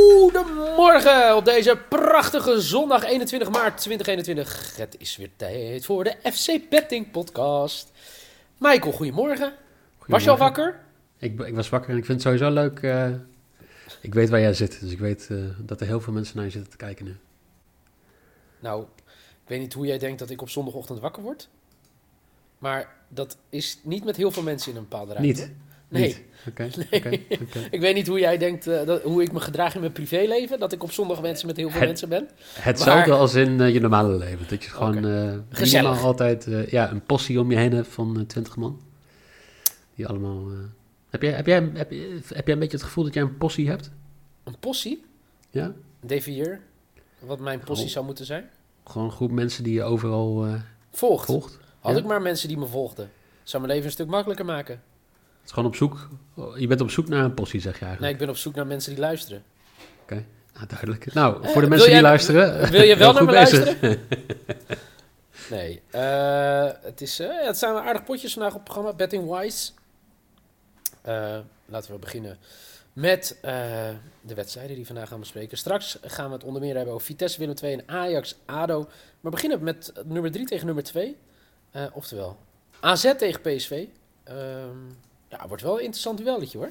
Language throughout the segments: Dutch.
Goedemorgen op deze prachtige zondag 21 maart 2021. Het is weer tijd voor de FC Betting podcast. Michael, goedemorgen. Was je al wakker? Ik, ik was wakker en ik vind het sowieso leuk. eh, ik weet waar jij zit, dus ik weet eh, dat er heel veel mensen naar je zitten te kijken nu. Nou, ik weet niet hoe jij denkt dat ik op zondagochtend wakker word. Maar dat is niet met heel veel mensen in een bepaalde ruimte. Niet? Nee. Ik weet niet hoe jij denkt, eh, dat, hoe ik me gedraag in mijn privéleven. Dat ik op zondag mensen met heel veel Het- mensen ben. Hetzelfde Maar- als in eh, je normale leven. Dat je gewoon minimaal altijd ja, een possie om je heen hebt van 20 man. Die allemaal... heb, jij, heb, jij, heb, heb jij een beetje het gevoel dat jij een possie hebt? Een possie, Ja? Defier, wat mijn possie Oh. zou moeten zijn. Gewoon een groep mensen die je overal Volgt. volgt. Had Ja? ik maar mensen die me volgden. Zou mijn leven een stuk makkelijker maken. Het is gewoon op zoek... Je bent op zoek naar een possie, zeg je Nee, eigenlijk. ik ben op zoek naar mensen die luisteren. Oké, nou, duidelijk. Nou, Eh, voor de mensen die jij- luisteren... wil je wel naar me bezig. Nee, eh, het, is, ja, het zijn aardig potjes vandaag op het programma. Betting Wise. Laten we beginnen met de wedstrijden die we vandaag gaan bespreken. Straks gaan we het onder meer hebben over Vitesse, Willem 2 en Ajax, ADO. Maar beginnen we met nummer 3 tegen nummer 2. Eh, oftewel, AZ tegen PSV. Ehm ja, wordt wel een interessant duelletje hoor.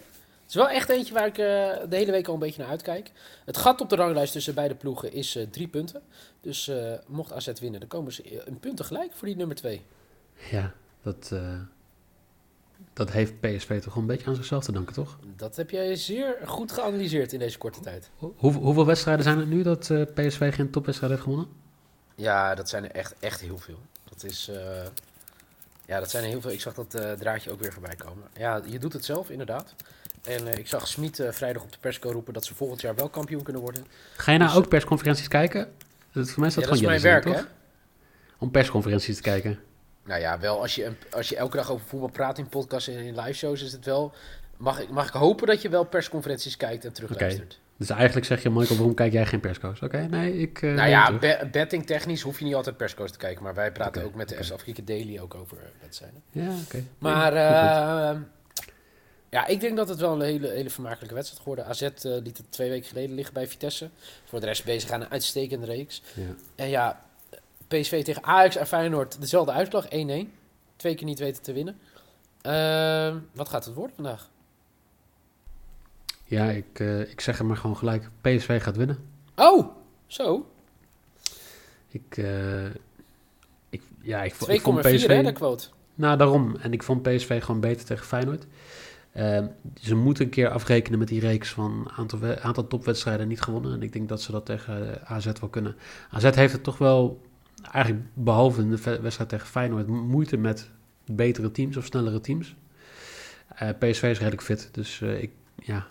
Het is wel echt eentje waar ik eh, de hele week al een beetje naar uitkijk. Het gat op de ranglijst tussen beide ploegen is eh, drie punten. Dus eh, mocht AZ winnen, dan komen ze een punten gelijk voor die nummer 2. Ja, dat, dat heeft PSV toch wel een beetje aan zichzelf te danken, toch? Dat heb jij zeer goed geanalyseerd in deze korte tijd. Hoe, hoeveel wedstrijden zijn er nu dat PSV geen topwedstrijd heeft gewonnen? Ja, dat zijn er echt, echt heel veel. Dat is. Ja, dat zijn er heel veel. Ik zag dat eh, draadje ook weer voorbij komen. Ja, je doet het zelf, inderdaad. En eh, ik zag Smit eh, vrijdag op de persco roepen dat ze volgend jaar wel kampioen kunnen worden. Ga je nou Dus- ook persconferenties kijken? Dat, voor mij is dat ja, dat is gewoon mijn jullie werk, hè? toch? Om persconferenties te kijken. Nou ja, wel als je, een- als je elke dag over voetbal praat in podcasts en in live shows, is het wel. Mag ik, mag ik hopen dat je wel persconferenties kijkt en terugluistert? Dus eigenlijk zeg je, Michael, waarom kijk jij geen persco's? Oké, nee, ik... eh, Nou ja, be- betting technisch hoef je niet altijd persco's te kijken. Maar wij praten ook met de. FC Afrika Daily ook over eh, wedstrijden. Ja, oké. Maar Nee, goed, goed. eh, ja, ik denk dat het wel een hele, hele vermakelijke wedstrijd geworden. AZ eh, liet het twee weken geleden liggen bij Vitesse. Voor de rest bezig aan een uitstekende reeks. Ja. En ja, PSV tegen Ajax en Feyenoord, dezelfde uitslag, 1-1. Twee keer niet weten te winnen. Ehm, wat gaat het worden vandaag? Ja, ik, eh, ik zeg er maar gewoon gelijk. PSV gaat winnen. Oh, zo. 2,4 Ik, eh, ik, ja, ik, vo- ik hè, PSV... de quote. Nou, daarom. En ik vond PSV gewoon beter tegen Feyenoord. Ehm, ze moeten een keer afrekenen met die reeks van aantal, aantal topwedstrijden niet gewonnen. En ik denk dat ze dat tegen eh, AZ wel kunnen. AZ heeft het toch wel, eigenlijk behalve in de wedstrijd tegen Feyenoord, mo- moeite met betere teams of snellere teams. Eh, PSV is redelijk fit, dus ik, ja,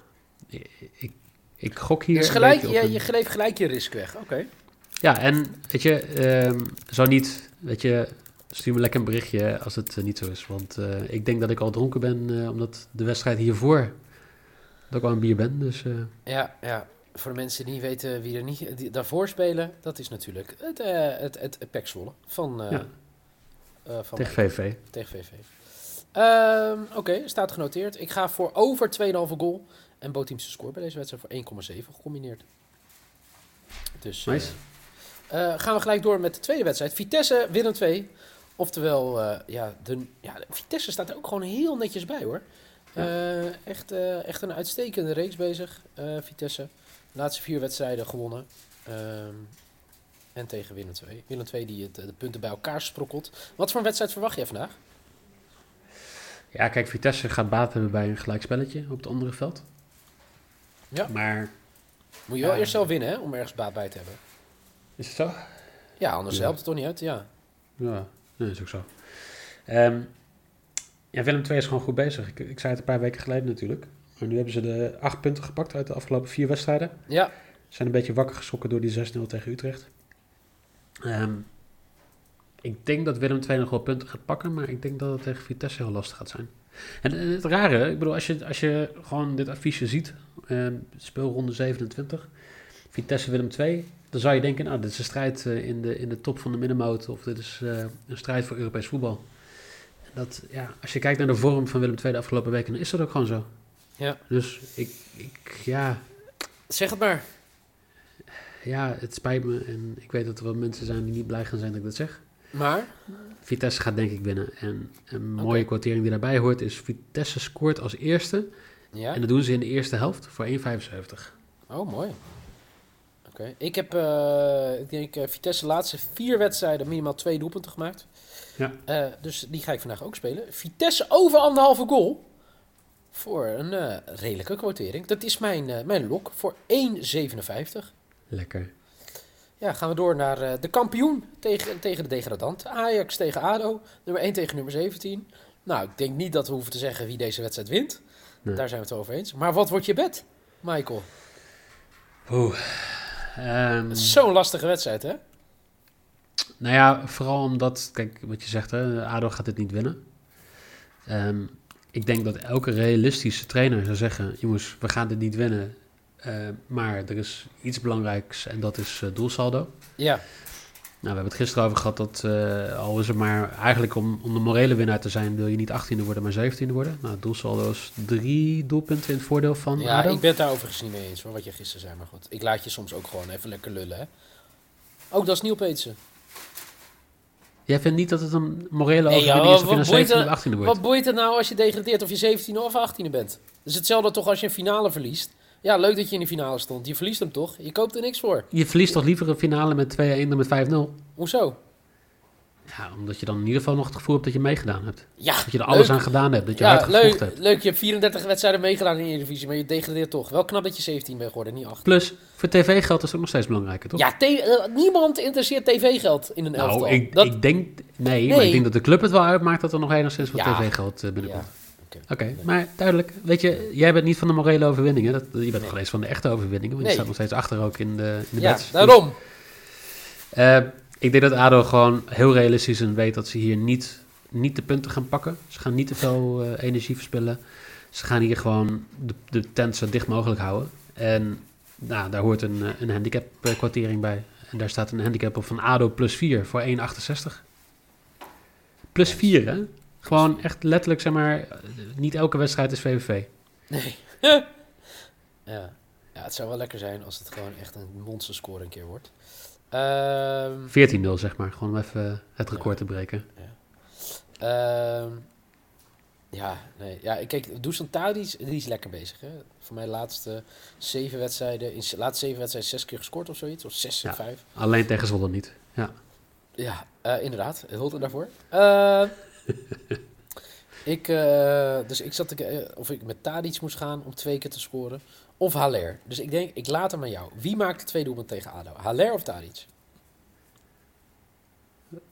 ik, ik, gok hier Dus gelijk, je, een- je gelijk je risk weg. Oké. ja, en weet je, ehm, zo niet, weet je, stuur me lekker een berichtje als het eh, niet zo is. Want eh, ik denk dat ik al dronken ben, eh, omdat de wedstrijd hiervoor, dat ik al een bier ben. Dus Ja, ja. Voor de mensen die niet weten wie er niet die daarvoor spelen, dat is natuurlijk het, het, het, het van, Ja. van tegen VV. tegen VV. Ehm, Oké, staat genoteerd. Ik ga voor over 2,5 goal en bootteams te score bij deze wedstrijd voor 1,7 gecombineerd. Dus eh, Nice. eh, gaan we gelijk door met de tweede wedstrijd. Vitesse, Willem 2. Oftewel, eh, ja, de, ja, Vitesse staat er ook gewoon heel netjes bij hoor. Eh, echt, eh, echt een uitstekende reeks bezig, eh, Vitesse. De laatste vier wedstrijden gewonnen. Ehm, en tegen Willem 2. Willem 2 die het, eh, de punten bij elkaar sprokkelt. Wat voor een wedstrijd verwacht jij vandaag? Ja, kijk, Vitesse gaat baat hebben bij een gelijkspelletje op het andere veld. Ja. Maar Moet je wel Ja. eerst zelf winnen hè, om ergens baat bij te hebben. Is het zo? Ja, anders helpt het toch niet uit, ja. Ja, dat is ook zo. Ehm, ja, Willem II is gewoon goed bezig. Ik, ik zei het een paar weken geleden natuurlijk. Maar nu hebben ze de acht punten gepakt uit de afgelopen vier wedstrijden. Ja, Zijn een beetje wakker geschrokken door die 6-0 tegen Utrecht. Ehm, ik denk dat Willem II nog wel punten gaat pakken, maar ik denk dat het tegen Vitesse heel lastig gaat zijn. En eh, het rare, ik bedoel, als je, als je gewoon dit affiche ziet, ehm, speelronde 27, Vitesse Willem II, dan zou je denken, nou, dit is een strijd eh, in, de, in de top van de middenmoot, of dit is eh, een strijd voor Europees voetbal. En dat, ja, als je kijkt naar de vorm van Willem II de afgelopen weken, dan is dat ook gewoon zo. Ja. Dus ik, ik ja, zeg het maar. ja, het spijt me. En ik weet dat er wel mensen zijn die niet blij gaan zijn dat ik dat zeg. Maar, Vitesse gaat denk ik winnen. En een mooie kwartering die daarbij hoort is... Vitesse scoort als eerste. ja. En dat doen ze in de eerste helft voor 1,75. Oh, mooi. Oké. Ik heb, eh, ik denk, eh, Vitesse de laatste vier wedstrijden minimaal twee doelpunten gemaakt. Ja. Eh, dus die ga ik vandaag ook spelen. Vitesse over anderhalve goal. Voor een redelijke quotering. Dat is mijn, mijn lok voor 1,57. Lekker. Ja, gaan we door naar eh, de kampioen tegen, tegen de degradant. Ajax tegen ADO. Nummer 1 tegen nummer 17. Nou, ik denk niet dat we hoeven te zeggen wie deze wedstrijd wint. Nee. Daar zijn we het over eens. Maar wat wordt je bed, Michael? Oeh. Ehm, Zo'n lastige wedstrijd, hè? nou ja, vooral omdat... Kijk, wat je zegt, hè, ADO gaat dit niet winnen. Ehm, ik denk dat elke realistische trainer zou zeggen... Jongens, we gaan dit niet winnen. Eh, maar er is iets belangrijks en dat is eh, doelsaldo. Ja, Nou, we hebben het gisteren over gehad dat eh, al is het maar eigenlijk om, om de morele winnaar te zijn, wil je niet 18e worden, maar 17e worden. Nou, doelsaldo is drie doelpunten in het voordeel van ja ADO. ik ben het daar overigens niet mee eens, hoor, wat je gisteren zei. Maar goed, ik laat je soms ook gewoon even lekker lullen, hè? Ook dat is Niel Peetsen. Jij vindt niet dat het een morele Nee, overwinning is of je naar boeit 17e het- of 18e wordt? Wat boeit het nou als je degradeert of je 17 of 18e bent? Het is hetzelfde toch als je een finale verliest. Ja, leuk dat je in de finale stond. Je verliest hem toch? Je koopt er niks voor. Je verliest toch liever een finale met 2-1 dan met 5-0? Hoezo? Ja, omdat je dan in ieder geval nog het gevoel hebt dat je meegedaan hebt. Ja, Dat je er alles aan gedaan hebt, dat je hard Ja, gevochten leuk, hebt. leuk. Je hebt 34 wedstrijden meegedaan in de Eredivisie, maar je degradeert toch. Wel knap dat je 17 bent geworden, niet 8. Plus, voor tv-geld is het ook nog steeds belangrijker, toch? Ja, eh, niemand interesseert tv-geld in een elftal. nou, ik, dat... ik denk... Nee, maar ik denk dat de club het wel uitmaakt dat er nog enigszins wat Ja. tv-geld eh, binnenkomt. Ja, Oké, maar duidelijk. Weet je, jij bent niet van de morele overwinningen. Dat, je bent Nee. nog eens van de echte overwinningen. Want Nee. je staat nog steeds achter ook in de, in de ja bets. daarom. Eh, ik denk dat ADO gewoon heel realistisch is en weet dat ze hier niet, niet de punten gaan pakken. Ze gaan niet te veel eh, energie verspillen. Ze gaan hier gewoon de, de tent zo dicht mogelijk houden. En nou, daar hoort een, eh, een handicap kwartering bij. En daar staat een handicap op van ADO plus 4 voor 1,68. Plus 4, hè? Gewoon echt letterlijk, zeg maar, niet elke wedstrijd is VVV. Nee. ja. ja, het zou wel lekker zijn als het gewoon echt een monsterscore een keer wordt. Ehm 14-0, zeg maar. Gewoon om even het record te breken. Ehm, ja, nee. Ja, kijk, Dusan Tadic, die is lekker bezig. Hè? Voor mij laatste zeven wedstrijden, in de laatste zeven wedstrijden zes keer gescoord of zoiets. Of zes Ja. of vijf. Alleen tegen Zwolle niet. Ja. Ja, eh, inderdaad. Hulde daarvoor. Eh, ik, eh, dus ik zat te, ke- of ik met Tadic moest gaan om twee keer te scoren. Of Haller. Dus ik denk, ik laat hem aan jou. Wie maakt de twee doelpunten tegen ADO? Haller of Tadic?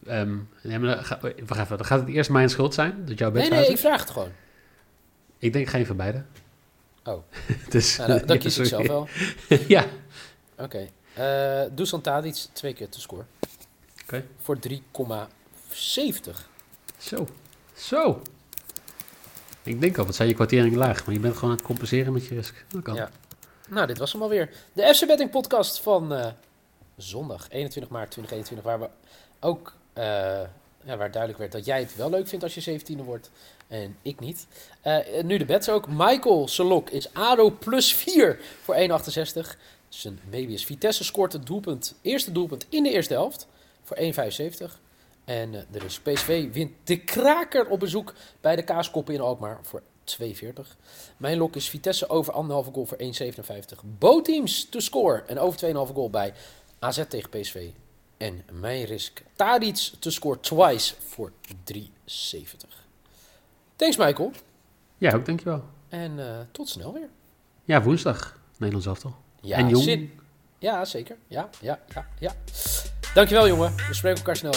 Ehm, nee, maar dan, ga, wacht even, dan gaat het eerst mijn schuld zijn. Dat jouw Nee, nee, ik vraag het gewoon. Ik denk geen van beide. Oh. dus, Nou, dan, dan ja, kies ik zelf wel. ja. Oké. Eh Dusan Tadic, twee keer te scoren. Oké. Voor 3,70. Zo. Zo. Ik denk al, wat zijn je kwarteringen laag? Maar je bent gewoon aan het compenseren met je risk. Dat kan. Ja. Nou, dit was hem alweer. De FC Betting podcast van eh, zondag 21 maart 2021. Waar we ook eh, ja, waar duidelijk werd dat jij het wel leuk vindt als je 17e wordt. En ik niet. Eh, nu de bets ook. Michael Selok is ADO plus 4 voor 1,68. Zijn baby is Vitesse scoort het doelpunt, eerste doelpunt in de eerste helft voor 1,75. En eh, er is PSV wint de kraker op bezoek bij de Kaaskoppen in Alkmaar voor 2,40. Mijn lok is Vitesse over 1,5 goal voor 1,57. Boteams to score en over 2,5 goal bij AZ tegen PSV. En mijn risk Tadic to score twice voor 3,70. Thanks Michael. Ja, ook dankjewel. En eh, tot snel weer. Ja, woensdag. Nederlands elftal. Ja, en jong. zin- Ja, zeker. Ja, ja, ja, ja. Dankjewel jongen. We spreken elkaar snel.